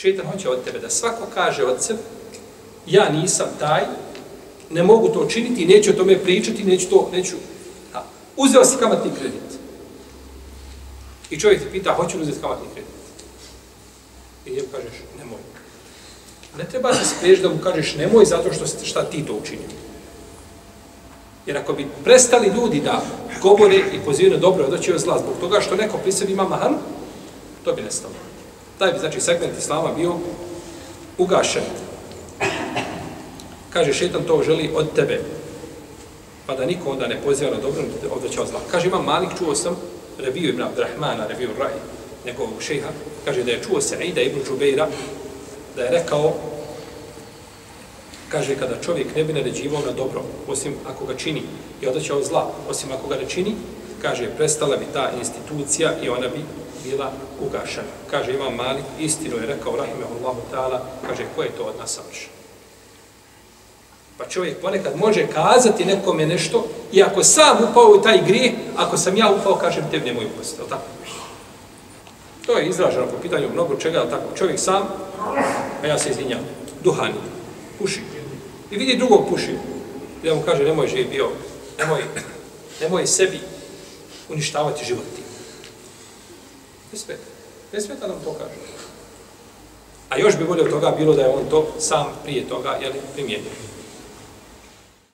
Šeitan hoće od tebe da svako kaže od sebe, ja nisam taj, ne mogu to činiti, neću o tome pričati, neću to, neću. Da. Uzeo si kamatni kredit. I čovjek ti pita, hoću li uzeti kamatni kredit? I njemu kažeš, nemoj. Ne treba se spriješ da mu kažeš nemoj zato što šta ti to učinio. Jer ako bi prestali ljudi da govore i pozivaju na dobro, da će joj zla zbog toga što neko pri sebi ima mahan, to bi nestalo taj bi znači segment islama bio ugašen. Kaže, šetan to želi od tebe, pa da niko onda ne poziva na dobro, da odvećao zla. Kaže, imam malik, čuo sam, Rebiju ibn Abdrahmana, Rebiju Raj, nekog šeha, kaže da je čuo se Ida ibn Džubeira, da je rekao, kaže, kada čovjek ne bi naređivao na dobro, osim ako ga čini, i odvećao zla, osim ako ga ne čini, kaže, prestala bi ta institucija i ona bi bila ugašena. Kaže, imam mali, istinu je rekao, rahime Allahu ta'ala, kaže, ko je to od nas savršen? Pa čovjek ponekad može kazati nekome nešto i ako sam upao u taj grije, ako sam ja upao, kažem, tebi nemoj upasiti, je tako? To je izraženo po pitanju mnogo čega, je tako? Čovjek sam, a ja se izvinjam, duhani, puši. I vidi drugog puši. I da mu kaže, nemoj živio, nemoj, nemoj sebi uništavati život tim. Ne smeta. Ne smeta nam to kažu. A još bi bolje od toga bilo da je on to sam prije toga jeli, primjenio.